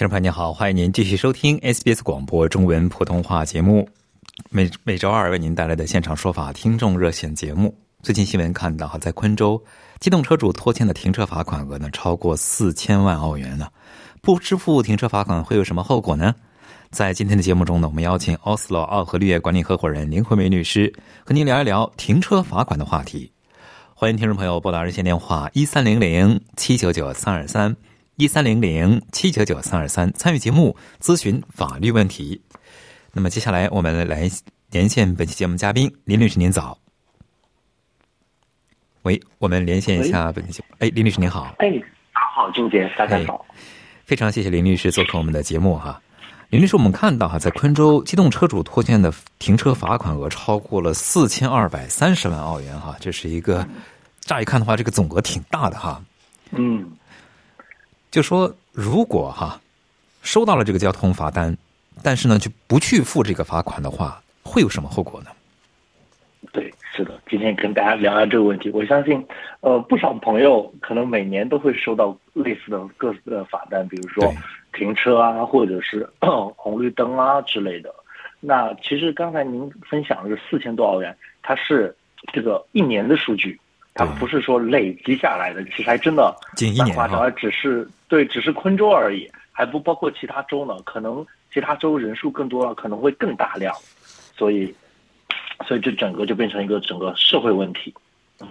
听众朋友您好，欢迎您继续收听 SBS 广播中文普通话节目，每每周二为您带来的现场说法听众热线节目。最近新闻看到哈，在昆州，机动车主拖欠的停车罚款额呢超过四千万澳元呢，不支付停车罚款会有什么后果呢？在今天的节目中呢，我们邀请奥斯洛奥和绿业管理合伙人林慧梅律师和您聊一聊停车罚款的话题。欢迎听众朋友拨打热线电话一三零零七九九三二三。一三零零七九九三二三参与节目咨询法律问题。那么接下来我们来连线本期节目嘉宾林律师，您早。喂，我们连线一下本期节目。哎，林律师您好。哎，大家好，金杰，大家好。非常谢谢林律师做客我们的节目哈。林律师，我们看到哈，在昆州机动车主拖欠的停车罚款额超过了四千二百三十万澳元哈，这是一个乍一看的话，这个总额挺大的哈。嗯。就说如果哈收到了这个交通罚单，但是呢就不去付这个罚款的话，会有什么后果呢？对，是的，今天跟大家聊聊这个问题。我相信，呃，不少朋友可能每年都会收到类似的各自的罚单，比如说停车啊，或者是 红绿灯啊之类的。那其实刚才您分享的是四千多澳元，它是这个一年的数据。它不是说累积下来的，其实还真的蛮夸张，只是对，只是昆州而已，还不包括其他州呢。可能其他州人数更多了，可能会更大量，所以，所以这整个就变成一个整个社会问题。嗯，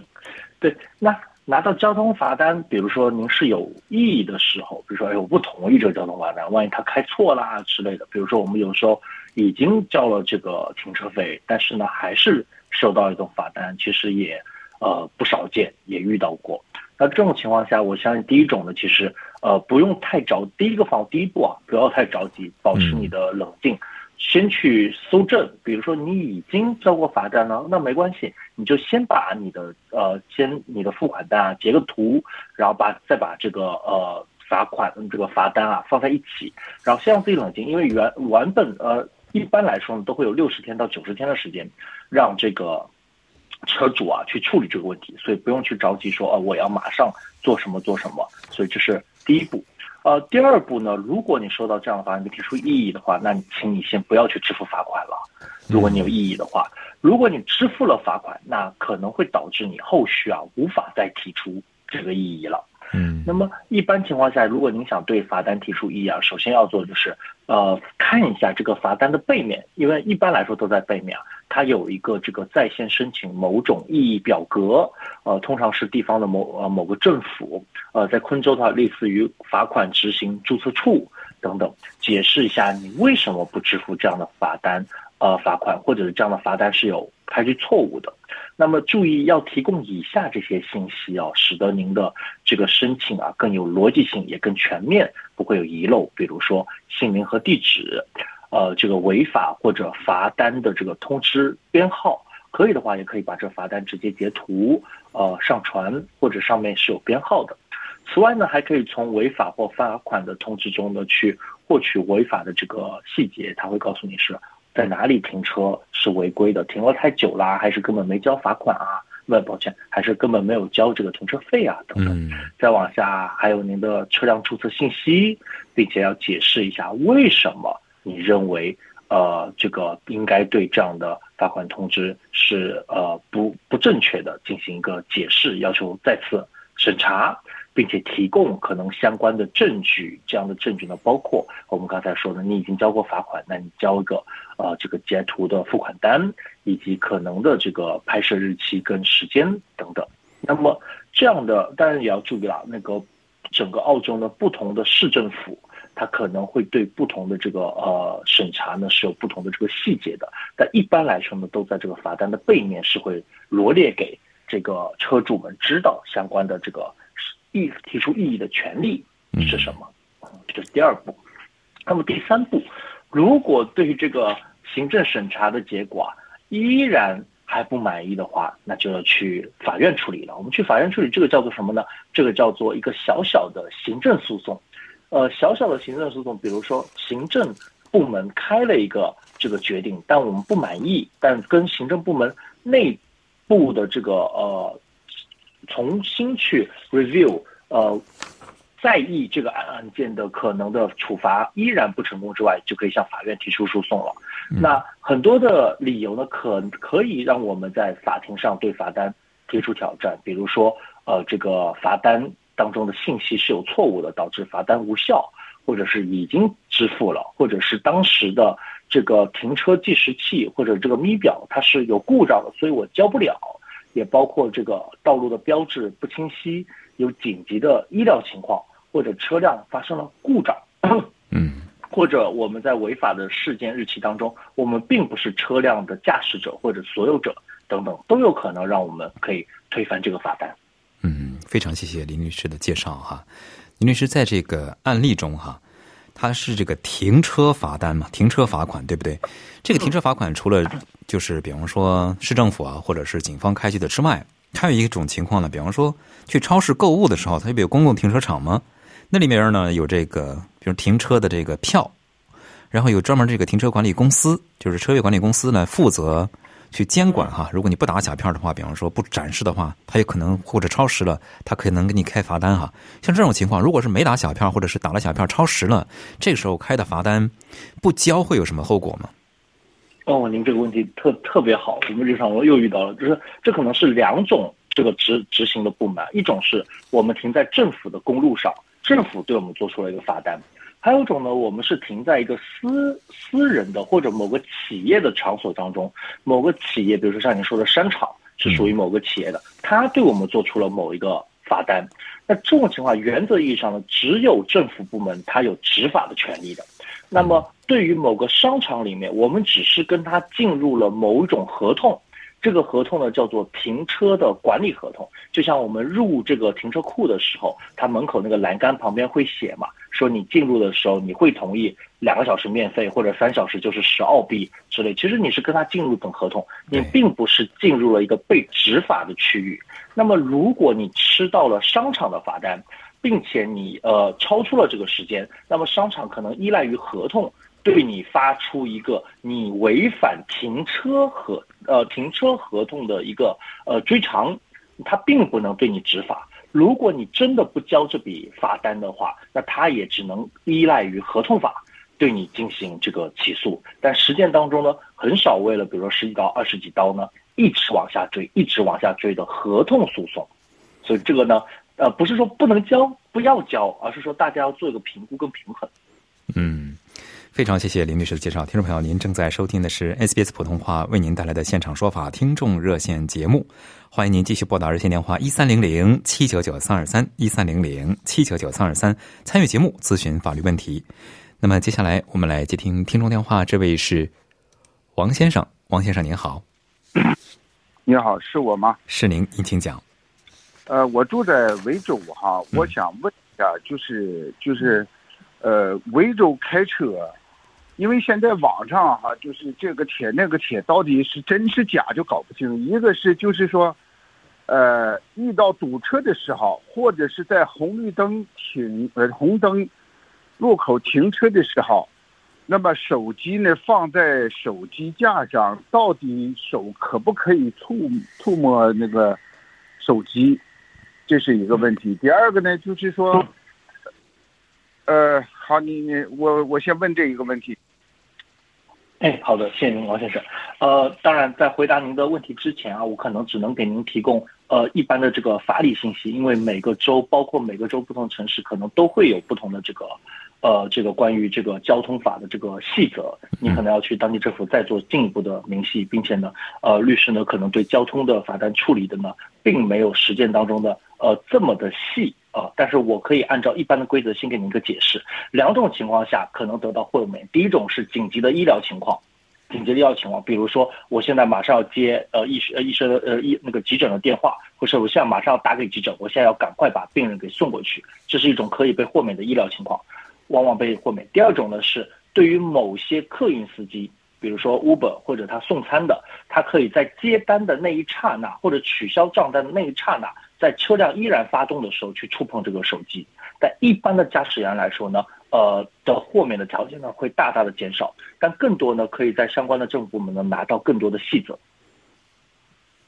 对。那拿到交通罚单，比如说您是有异议的时候，比如说哎，我不同意这个交通罚单，万一他开错啦之类的。比如说我们有时候已经交了这个停车费，但是呢还是收到一种罚单，其实也。呃，不少见，也遇到过。那这种情况下，我相信第一种呢，其实呃不用太着，第一个方第一步啊，不要太着急，保持你的冷静，先去搜证。比如说你已经交过罚单了，那没关系，你就先把你的呃先你的付款单啊截个图，然后把再把这个呃罚款这个罚单啊放在一起，然后先让自己冷静，因为原原本呃一般来说呢都会有六十天到九十天的时间，让这个。车主啊，去处理这个问题，所以不用去着急说，哦，我要马上做什么做什么。所以这是第一步。呃，第二步呢，如果你收到这样的罚单，你提出异议的话，那你请你先不要去支付罚款了。如果你有异议的话，如果你支付了罚款，那可能会导致你后续啊无法再提出这个异议了。嗯，那么一般情况下，如果您想对罚单提出异议啊，首先要做的就是，呃，看一下这个罚单的背面，因为一般来说都在背面啊，它有一个这个在线申请某种异议表格，呃，通常是地方的某呃某个政府，呃，在昆州的话，类似于罚款执行注册处等等，解释一下你为什么不支付这样的罚单，呃，罚款或者是这样的罚单是有开具错误的。那么注意要提供以下这些信息哦，使得您的这个申请啊更有逻辑性，也更全面，不会有遗漏。比如说姓名和地址，呃，这个违法或者罚单的这个通知编号，可以的话也可以把这罚单直接截图，呃，上传或者上面是有编号的。此外呢，还可以从违法或罚款的通知中呢去获取违法的这个细节，他会告诉你是。在哪里停车是违规的？停了太久啦，还是根本没交罚款啊？问抱歉，还是根本没有交这个停车费啊？等等。再往下还有您的车辆注册信息，并且要解释一下为什么你认为呃这个应该对这样的罚款通知是呃不不正确的，进行一个解释，要求再次审查。并且提供可能相关的证据，这样的证据呢，包括我们刚才说的，你已经交过罚款，那你交一个呃这个截图的付款单，以及可能的这个拍摄日期跟时间等等。那么这样的当然也要注意了，那个整个澳洲呢不同的市政府，它可能会对不同的这个呃审查呢是有不同的这个细节的。但一般来说呢，都在这个罚单的背面是会罗列给这个车主们知道相关的这个异提出异议的权利是什么。这是第二步。那么第三步，如果对于这个行政审查的结果依然还不满意的话，那就要去法院处理了。我们去法院处理，这个叫做什么呢？这个叫做一个小小的行政诉讼。呃，小小的行政诉讼，比如说行政部门开了一个这个决定，但我们不满意，但跟行政部门内部的这个呃重新去 review 呃。在意这个案件的可能的处罚依然不成功之外，就可以向法院提出诉讼了。那很多的理由呢，可可以让我们在法庭上对罚单提出挑战。比如说，呃，这个罚单当中的信息是有错误的，导致罚单无效，或者是已经支付了，或者是当时的这个停车计时器或者这个咪表它是有故障的，所以我交不了。也包括这个道路的标志不清晰，有紧急的医疗情况。或者车辆发生了故障，嗯，或者我们在违法的事件日期当中，我们并不是车辆的驾驶者或者所有者等等，都有可能让我们可以推翻这个罚单。非常谢谢林律师的介绍哈。林律师在这个案例中哈，他是这个停车罚单嘛，停车罚款对不对？这个停车罚款除了就是比方说市政府啊，或者是警方开具的之外。还有一种情况呢，比方说去超市购物的时候，它不有公共停车场吗？那里面呢有这个，比如停车的这个票，然后有专门这个停车管理公司，就是车位管理公司呢负责去监管哈。如果你不打小票的话，比方说不展示的话，它有可能或者超时了，它可能给你开罚单哈。像这种情况，如果是没打小票，或者是打了小票超时了，这个时候开的罚单不交会有什么后果吗？哦，您这个问题特特别好，我们日常又遇到了，就是这可能是两种这个执执行的不满，一种是我们停在政府的公路上，政府对我们做出了一个罚单；还有一种呢，我们是停在一个私私人的或者某个企业的场所当中，某个企业，比如说像您说的商场是属于某个企业的，他对我们做出了某一个罚单。那这种情况，原则意义上呢，只有政府部门他有执法的权利的。那么，对于某个商场里面，我们只是跟他进入了某一种合同，这个合同呢叫做停车的管理合同。就像我们入这个停车库的时候，它门口那个栏杆旁边会写嘛，说你进入的时候你会同意两个小时免费，或者三小时就是十澳币之类。其实你是跟他进入一种合同，你并不是进入了一个被执法的区域。那么，如果你吃到了商场的罚单，并且你呃超出了这个时间，那么商场可能依赖于合同对你发出一个你违反停车合呃停车合同的一个呃追偿，他并不能对你执法。如果你真的不交这笔罚单的话，那他也只能依赖于合同法对你进行这个起诉。但实践当中呢，很少为了比如说十几刀、二十几刀呢，一直往下追，一直往下追的合同诉讼。所以这个呢。呃，不是说不能交，不要交，而是说大家要做一个评估跟平衡。嗯，非常谢谢林律师的介绍。听众朋友，您正在收听的是 SBS 普通话为您带来的现场说法听众热线节目，欢迎您继续拨打热线电话一三零零七九九三二三一三零零七九九三二三参与节目咨询法律问题。那么接下来我们来接听听众电话，这位是王先生，王先生您好。你好，是我吗？是您，您请讲。呃，我住在维州哈，我想问一下，就是就是，呃，维州开车，因为现在网上哈，就是这个帖那个帖到底是真是假就搞不清。一个是就是说，呃，遇到堵车的时候，或者是在红绿灯停呃红灯路口停车的时候，那么手机呢放在手机架上，到底手可不可以触触摸那个手机？这是一个问题。第二个呢，就是说，呃，好，你你我我先问这一个问题。哎，好的，谢谢您，王先生。呃，当然，在回答您的问题之前啊，我可能只能给您提供呃一般的这个法理信息，因为每个州，包括每个州不同城市，可能都会有不同的这个呃这个关于这个交通法的这个细则，你可能要去当地政府再做进一步的明细，并且呢，呃，律师呢可能对交通的罚单处理的呢，并没有实践当中的。呃，这么的细呃，但是我可以按照一般的规则先给您一个解释。两种情况下可能得到豁免，第一种是紧急的医疗情况，紧急的医疗情况，比如说我现在马上要接呃医呃医生呃医那个急诊的电话，或者我现在马上要打给急诊，我现在要赶快把病人给送过去，这是一种可以被豁免的医疗情况，往往被豁免。第二种呢是对于某些客运司机。比如说 Uber 或者他送餐的，他可以在接单的那一刹那，或者取消账单的那一刹那，在车辆依然发动的时候去触碰这个手机。但一般的驾驶员来说呢，呃的豁免的条件呢会大大的减少，但更多呢可以在相关的政府部门呢拿到更多的细则。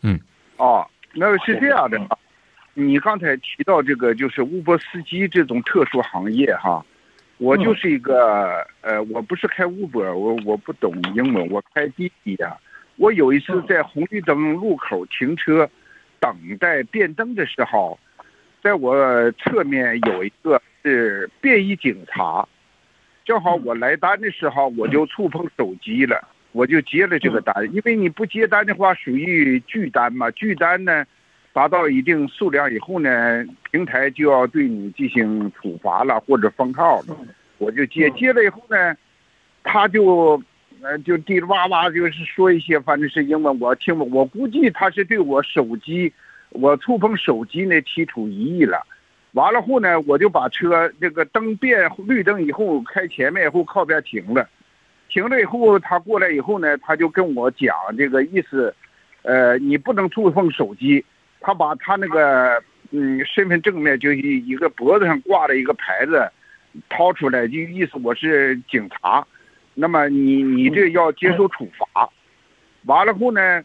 嗯，哦，那是这样的啊，你刚才提到这个就是 Uber 司机这种特殊行业哈。我就是一个呃，我不是开 Uber，我我不懂英文，我开滴滴的。我有一次在红绿灯路口停车，等待变灯的时候，在我侧面有一个是便衣警察，正好我来单的时候，我就触碰手机了，我就接了这个单，因为你不接单的话，属于拒单嘛，拒单呢。达到一定数量以后呢，平台就要对你进行处罚了或者封号了。我就接接了以后呢，他就呃就嘀哩哇哇就是说一些，反正是英文我听不，我估计他是对我手机我触碰手机呢提出异议了。完了后呢，我就把车这个灯变绿灯以后开前面以后靠边停了，停了以后他过来以后呢，他就跟我讲这个意思，呃，你不能触碰手机。他把他那个嗯身份证面就一一个脖子上挂的一个牌子掏出来，就意思我是警察，那么你你这要接受处罚。完了后呢，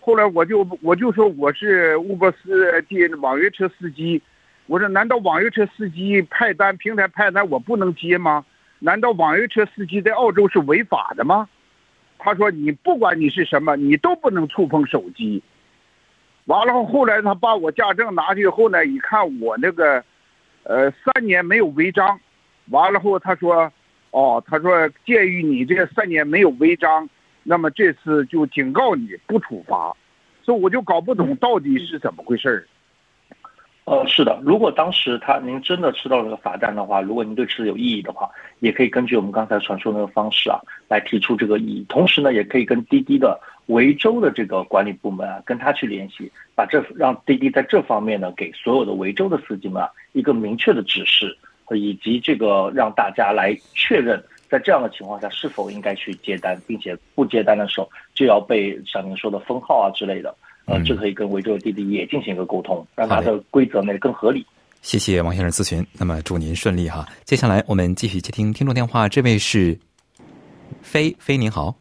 后来我就我就说我是乌波斯的网约车司机，我说难道网约车司机派单平台派单我不能接吗？难道网约车司机在澳洲是违法的吗？他说你不管你是什么，你都不能触碰手机。完了后，后来他把我驾证拿去以后呢，一看我那个，呃，三年没有违章，完了后他说，哦，他说鉴于你这三年没有违章，那么这次就警告你不处罚，所以我就搞不懂到底是怎么回事儿。呃，是的，如果当时他您真的吃到了个罚单的话，如果您对吃有异议的话，也可以根据我们刚才传授那个方式啊，来提出这个异议。同时呢，也可以跟滴滴的维州的这个管理部门啊，跟他去联系，把这让滴滴在这方面呢，给所有的维州的司机们啊一个明确的指示，以及这个让大家来确认，在这样的情况下是否应该去接单，并且不接单的时候就要被像您说的封号啊之类的。呃，这可以跟维州的弟弟也进行一个沟通，让它的规则呢更合理。谢谢王先生咨询，那么祝您顺利哈。接下来我们继续接听听众电话，这位是飞飞，您好。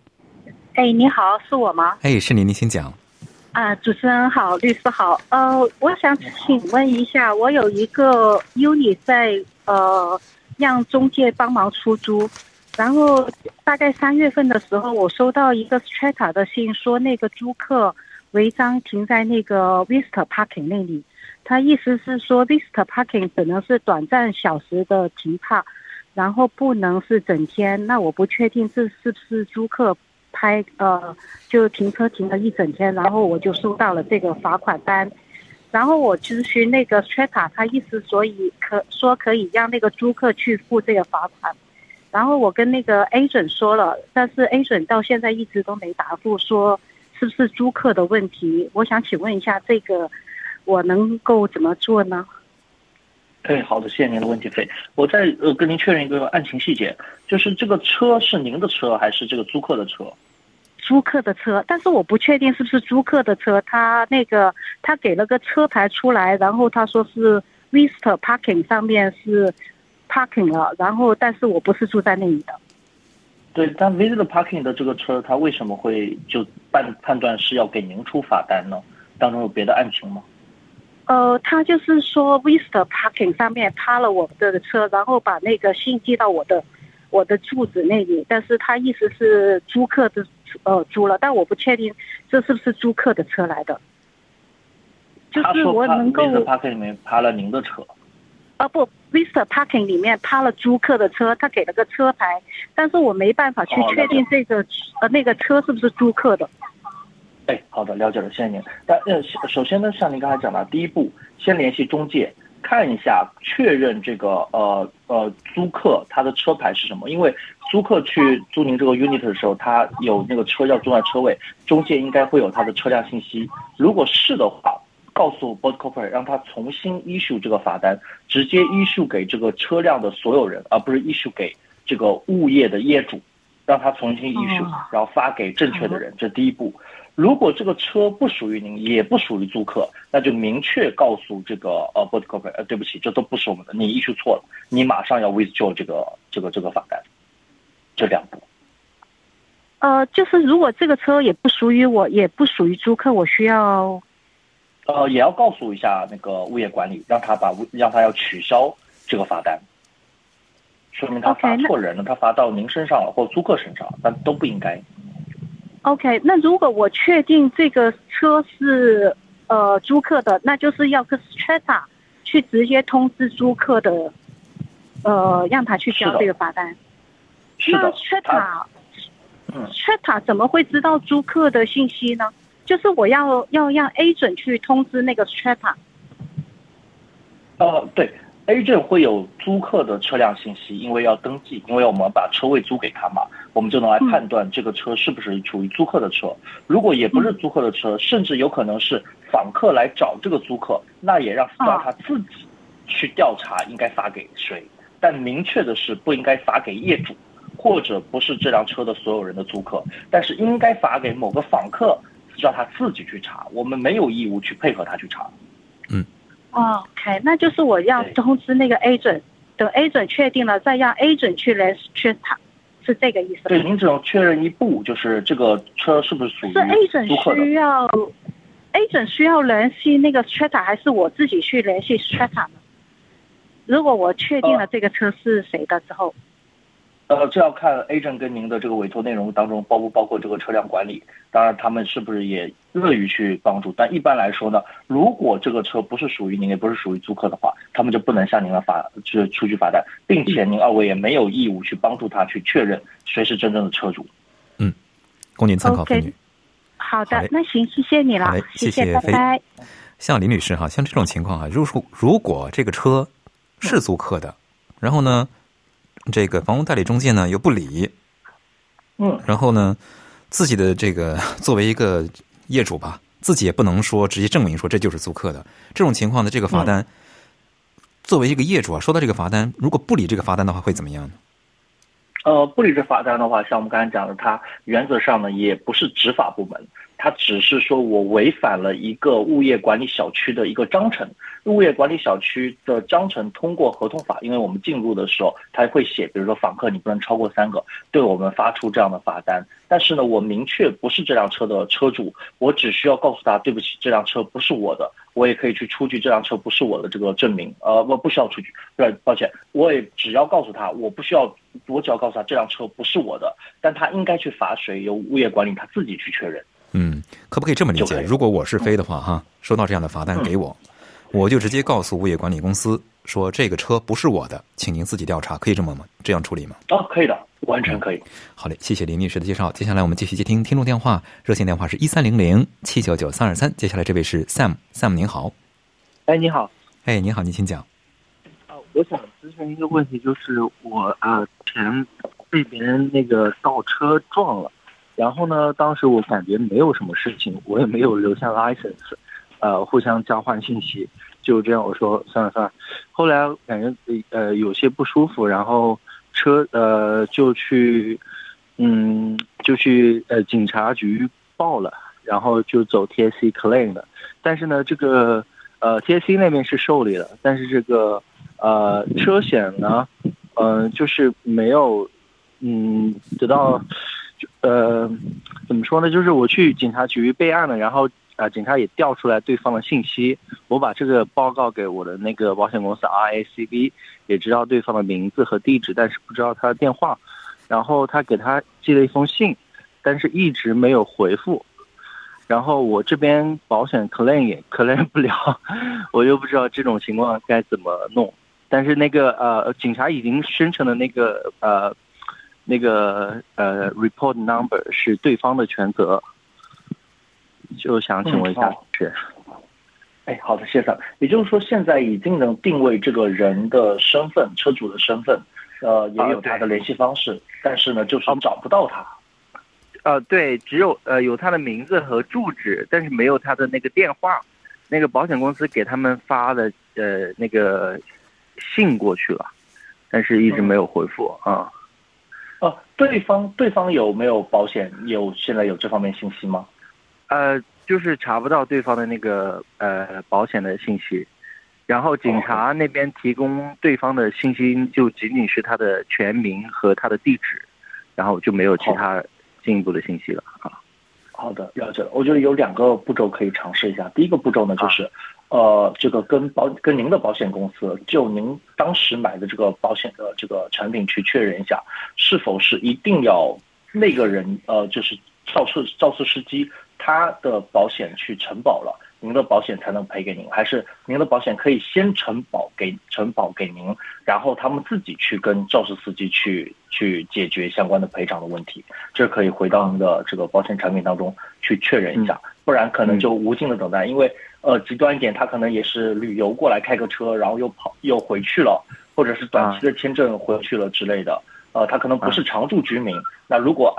哎，你好，是我吗？哎，是您，您请讲。啊，主持人好，律师好。呃，我想请问一下，我有一个 UNI 在呃让中介帮忙出租，然后大概三月份的时候，我收到一个 Strata 的信，说那个租客。违章停在那个 Vista Parking 那里，他意思是说 Vista Parking 只能是短暂小时的停泊，然后不能是整天。那我不确定这是不是租客拍呃，就停车停了一整天，然后我就收到了这个罚款单。然后我咨询那个 Strata，他意思所以可说可以让那个租客去付这个罚款。然后我跟那个 A 准说了，但是 A 准到现在一直都没答复说。是不是租客的问题？我想请问一下，这个我能够怎么做呢？哎，好的，谢谢您的问题，费。我再呃跟您确认一个案情细节，就是这个车是您的车还是这个租客的车？租客的车，但是我不确定是不是租客的车。他那个他给了个车牌出来，然后他说是 Vista Parking 上面是 Parking 了，然后但是我不是住在那里的。对，但 Vista Parking 的这个车，他为什么会就判判断是要给您出罚单呢？当中有别的案情吗？呃，他就是说 Vista Parking 上面趴了我的车，然后把那个信寄到我的我的住址那里，但是他意思是租客的呃租了，但我不确定这是不是租客的车来的。就是我能够 Visit Parking 里面趴了您的车。啊不，Vista Parking 里面趴了租客的车，他给了个车牌，但是我没办法去确定这个呃那个车是不是租客的。哎，好的，了解了，谢谢您。但呃，首先呢，像您刚才讲的，第一步先联系中介，看一下确认这个呃呃租客他的车牌是什么，因为租客去租您这个 unit 的时候，他有那个车要租在车位，中介应该会有他的车辆信息。如果是的话，告诉 boat corporate 让他重新 issue 这个罚单，直接 issue 给这个车辆的所有人，而不是 issue 给这个物业的业主，让他重新 issue，、哦然后发给正确的人，这第一步。如果这个车不属于您，也不属于租客，那就明确告诉这个呃 boat corporate，呃，对不起，这都不是我们的，你 issue 错了，你马上要 withdraw 这个这个这个罚单。这两步，呃，就是如果这个车也不属于我，也不属于租客，我需要呃，也要告诉一下那个物业管理，让他把物让他要取消这个罚单，说明他罚那错人了，他罚到您身上了或租客身上了，但都不应该。OK。那如果我确定这个车是呃租客的，那就是要跟 Strata 去直接通知租客的，呃，让他去交这个罚单。那，他 Strata 嗯 Strata 怎么会知道租客的信息呢？就是我要要让 A 准去通知那个 Strata。呃，对，agent 会有租客的车辆信息，因为要登记，因为我们把车位租给他嘛，我们就能来嗯判断这个车是不是属于租客的车。如果也不是租客的车，甚至有可能是访客来找这个租客，那也让让他自己去调查应该发给谁。但明确的是，不应该发给业主，或者不是这辆车的所有人的租客，但是应该发给某个访客，让他自己去查。我们没有义务去配合他去查。嗯 OK，那就是我要通知那个 agent，等 agent 确定了，再让 agent 去联系是这个意思吗？对，您只能确认一步，就是这个车是不是属于是 agent 租客的需。要 agent 需要联系那个 Strata，还是我自己去联系 Strata 呢？如果我确定了这个车是谁的之后，呃，这要看 agent 跟您的这个委托内容当中包不包括这个车辆管理，当然他们是不是也乐于去帮助。但一般来说呢，如果这个车不是属于您，也不是属于租客的话，他们就不能向您来罚，去出具罚单，并且您二位也没有义务去帮助他去确认谁是真正的车主。嗯供您参考女。好的，好那行，谢谢你了谢谢拜拜。像林女士哈，像这种情况哈，如果如果这个车是租客的，然后呢，这个房屋代理中介呢又不理，嗯，然后呢，自己的这个 作为一个业主吧，自己也不能说直接证明说这就是租客的。这种情况的这个罚单，作为一个业主啊，收到这个罚单，如果不理这个罚单的话，会怎么样呢？呃，不理这罚单的话，像我们刚才讲的，它原则上呢也不是执法部门，它只是说我违反了一个物业管理小区的一个章程。物业管理小区的章程通过合同法，因为我们进入的时候，它会写，比如说访客你不能超过三个，对我们发出这样的罚单。但是呢，我明确不是这辆车的车主，我只需要告诉他，对不起，这辆车不是我的，我也可以去出具这辆车不是我的这个证明。呃，我不需要出具，对，抱歉，我也只要告诉他，我不需要，我只要告诉他这辆车不是我的，但他应该去罚谁，由物业管理他自己去确认。嗯，可不可以这么理解？如果我是飞的话，哈，收到这样的罚单给我，我就直接告诉物业管理公司说这个车不是我的，请您自己调查，可以这么吗？这样处理吗？哦，可以的，完全可以。好嘞，谢谢林律师的介绍。接下来我们继续接听听众电话，热线电话是一三零零七九九三二三。接下来这位是 Sam，Sam 您好，哎，你好，哎，您好，您请讲。啊，我想咨询一个问题，就是我啊前被别人那个倒车撞了，然后呢，当时我感觉没有什么事情，我也没有留下 license，呃，互相交换信息，就这样我说算了算了。后来感觉呃有些不舒服，然后车呃就去嗯就去呃警察局报了，然后就走 TSC claim 的，但是呢这个呃 TSC 那边是受理了，但是这个呃车险呢，嗯、就是没有嗯得到呃怎么说呢？就是我去警察局备案了，然后啊、警察也调出来对方的信息，我把这个报告给我的那个保险公司 RACB，也知道对方的名字和地址，但是不知道他的电话，然后他给他寄了一封信，但是一直没有回复。然后我这边保险 claim 也 claim 不了，我又不知道这种情况该怎么弄。但是那个呃，警察已经生成了那个呃那个呃 report number 是对方的全责，就想请问一下嗯好是哎，好的，谢谢。也就是说，现在已经能定位这个人的身份，车主的身份，呃，也有他的联系方式，但是呢，就是找不到他。呃，对，只有呃有他的名字和住址，但是没有他的那个电话。那个保险公司给他们发的呃那个信过去了，但是一直没有回复啊。哦，对方对方有没有保险？有现在有这方面信息吗？呃，就是查不到对方的那个呃保险的信息，然后警察那边提供对方的信息就仅仅是他的全名和他的地址，然后就没有其他进一步的信息了啊。好的，了解了。我觉得有两个步骤可以尝试一下。第一个步骤呢，就是，呃，这个跟保跟您的保险公司就您当时买的这个保险的这个产品去确认一下，是否是一定要那个人呃，就是肇事肇事司机他的保险去承保了。您的保险才能赔给您，还是您的保险可以先承保给承保给您，然后他们自己去跟肇事司机去去解决相关的赔偿的问题？这可以回到您的这个保险产品当中去确认一下，不然可能就无尽的等待。因为呃，极端一点，他可能也是旅游过来开个车，然后又跑又回去了，或者是短期的签证回去了之类的。呃，他可能不是常住居民。那如果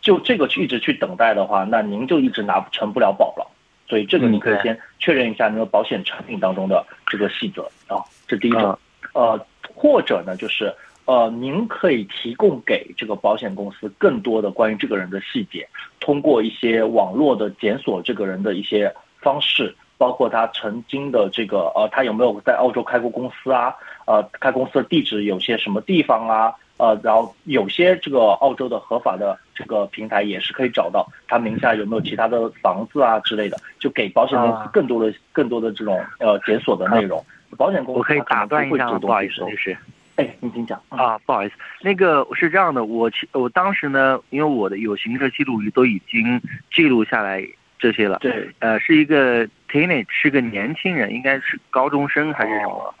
就这个去一直去等待的话，那您就一直拿成不了保了。所以这个你可以先确认一下那个保险产品当中的这个细则啊，这第一种。呃，或者呢，就是呃，您可以提供给这个保险公司更多的关于这个人的细节，通过一些网络的检索这个人的一些方式，包括他曾经的这个呃，他有没有在澳洲开过公司啊？呃，开公司的地址有些什么地方啊？呃，然后有些这个澳洲的合法的这个平台也是可以找到他名下有没有其他的房子啊之类的，就给保险公司更多的更多的这种呃检索的内容。保险公司我可以打断一下，不好意思，律师。哎，您请讲啊，不好意思，那个是这样的，我我当时呢，因为我的有行车记录仪都已经记录下来这些了。对，呃，是一个 teenage，是个年轻人，应该是高中生还是什么？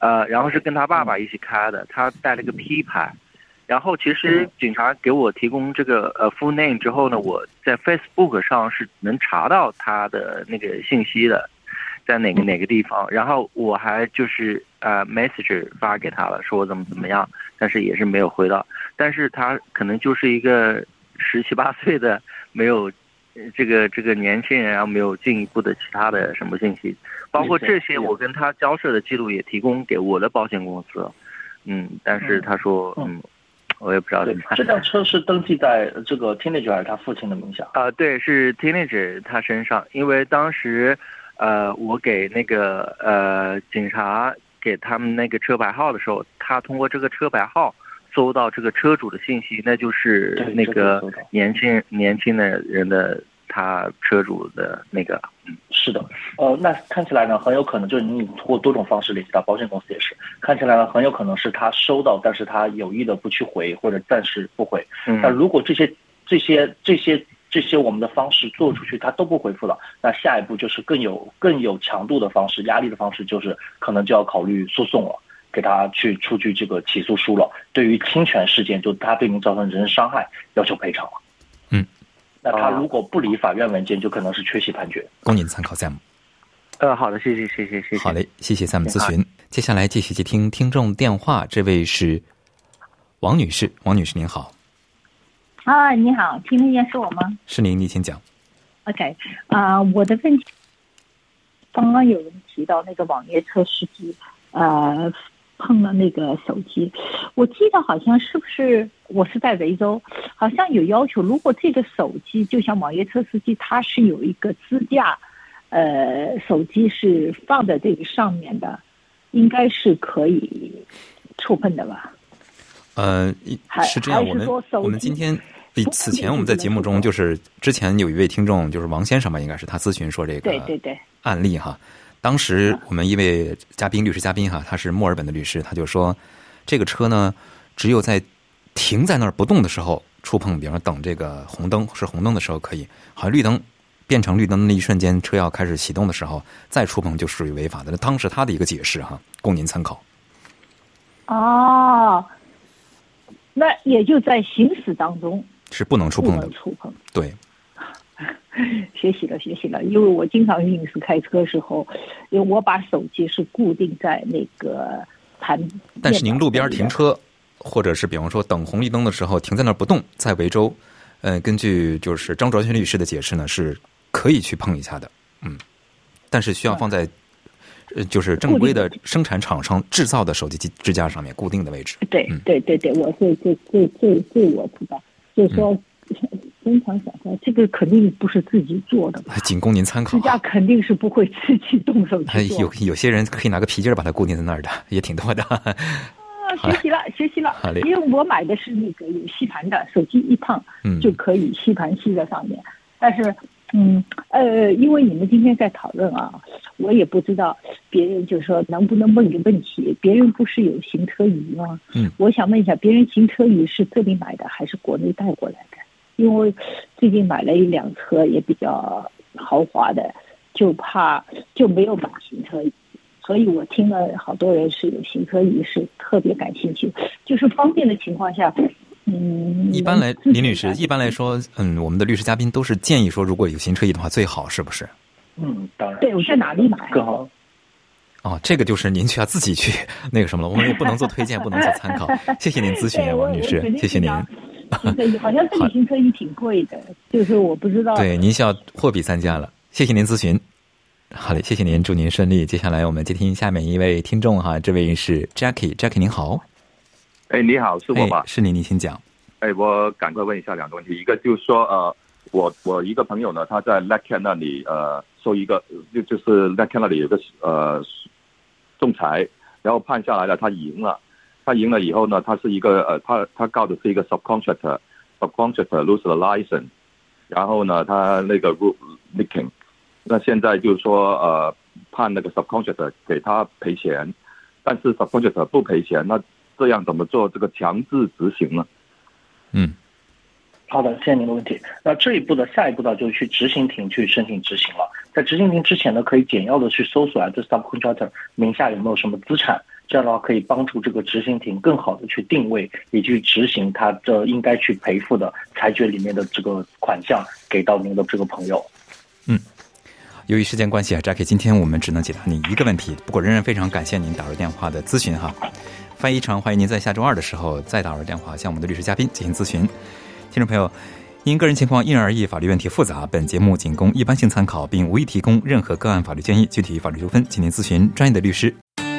呃，然后是跟他爸爸一起开的，他带了个 P 牌。然后其实警察给我提供这个呃 full name 之后呢，我在 Facebook 上是能查到他的那个信息的，在哪个哪个地方。然后我还就是呃 message 发给他了，说我怎么怎么样，但是也是没有回到。但是他可能就是一个十七八岁的，没有这个这个年轻人，然后没有进一步的其他的什么信息，包括这些我跟他交涉的记录也提供给我的保险公司。嗯，但是他说嗯。我也不知道。对，这辆车是登记在这个 teenager 还是他父亲的名下？啊，对，是 teenager 他身上。因为当时，呃，我给那个呃警察给他们那个车牌号的时候，他通过这个车牌号搜到这个车主的信息，那就是那个年轻年轻的人的。他车主的那个，嗯，是的，呃，那看起来呢，很有可能就是你通过多种方式联系到保险公司也是，看起来呢，很有可能是他收到，但是他有意的不去回或者暂时不回。那如果这些这些这些这些我们的方式做出去，他都不回复了，那下一步就是更有更有强度的方式、压力的方式，就是可能就要考虑诉讼了，给他去出具这个起诉书了。对于侵权事件，就他对您造成人身伤害，要求赔偿了。那他如果不理法院文件，就可能是缺席判决。供您参考，Sam。呃，好的，谢谢，谢谢，谢谢。好嘞，谢谢 Sam 咨询。接下来继续接听听众电话，这位是王女士。王女士您好。啊，你好，听得见是我吗？是您，你请讲。OK，啊，我的问题，刚刚有人提到那个网约车司机，呃。碰了那个手机，我记得好像是不是我是在维州，好像有要求，如果这个手机就像网约车司机，他是有一个支架，呃，手机是放在这个上面的，应该是可以触碰的吧？呃，是这样，我们我们今天比此前我们在节目中就是之前有一位听众就是王先生吧，应该是他咨询说这个对对对案例哈。当时我们一位嘉宾，律师嘉宾哈，他是墨尔本的律师，他就说，这个车呢，只有在停在那儿不动的时候触碰，比方说等这个红灯是红灯的时候可以，好像绿灯变成绿灯的那一瞬间，车要开始启动的时候再触碰就属于违法的。那当时他的一个解释哈，供您参考。哦，那也就在行驶当中是不能触碰的，触碰对。学习了，学习了，因为我经常运是开车时候，因为我把手机是固定在那个盘。但是您路边停车，或者是比方说等红绿灯的时候停在那儿不动，在维州，呃，根据就是张卓轩律师的解释呢，是可以去碰一下的，嗯，但是需要放在。呃，就是正规的生产厂商制造的手机支架上面固定的位置。对，对，对，对，我这这这这这我知道，就是说，经常想说，这个肯定不是自己做的吧，仅供您参考。支架肯定是不会自己动手去做。有有些人可以拿个皮筋把它固定在那儿的，也挺多的。啊，学习了，学习了。因为我买的是那个有吸盘的，手机一碰就可以吸盘吸在上面，但是。嗯，呃，因为你们今天在讨论啊，我也不知道别人就说能不能问个问题。别人不是有行车仪吗？嗯，我想问一下，别人行车仪是这里买的还是国内带过来的？因为最近买了一辆车也比较豪华的，就怕就没有买行车仪，所以我听了好多人是有行车仪，是特别感兴趣，就是方便的情况下。嗯，一般来，林女士，一般来说，嗯，我们的律师嘉宾都是建议说，如果有行车仪的话，最好是不是？嗯，当然。对，我在哪里买更好？哦，这个就是您需要自己去那个什么了，我们也不能做推荐，不能做参考。谢谢您咨询，王女士，谢谢您。好像 这个行车也挺贵的，就是我不知道。对，您需要货比三家了。谢谢您咨询。好嘞，谢谢您，祝您顺利。接下来我们接听下面一位听众哈，这位是 Jackie，Jackie 您好。哎，你好，是我吧？是你，你请讲。哎，我赶快问一下两个问题，一个就是说，呃，我我一个朋友呢，他在 l a c a n 那里，呃，收一个，就就是 l a c a n 那里有个呃仲裁，然后判下来了，他赢了，他赢了以后呢，他是一个呃，他他告的是一个 subcontractor，subcontractor lose the license，然后呢，他那个 rule leaking，那现在就是说，呃，判那个 subcontractor 给他赔钱，但是 subcontractor 不赔钱，那。这样怎么做这个强制执行呢？嗯，好的，谢谢您的问题。那这一步的下一步呢，就是去执行庭去申请执行了。在执行庭之前呢，可以简要的去搜索啊，这 subcontractor 名下有没有什么资产，这样的话可以帮助这个执行庭更好的去定位，以及执行他这应该去赔付的裁决里面的这个款项给到您的这个朋友。嗯，由于时间关系啊，Jackie，今天我们只能解答你一个问题，不过仍然非常感谢您打入电话的咨询哈。翻译成，欢迎您在下周二的时候再打入电话向我们的律师嘉宾进行咨询。听众朋友，因个人情况因人而异，法律问题复杂，本节目仅供一般性参考，并无意提供任何个案法律建议。具体法律纠纷，请您咨询专业的律师。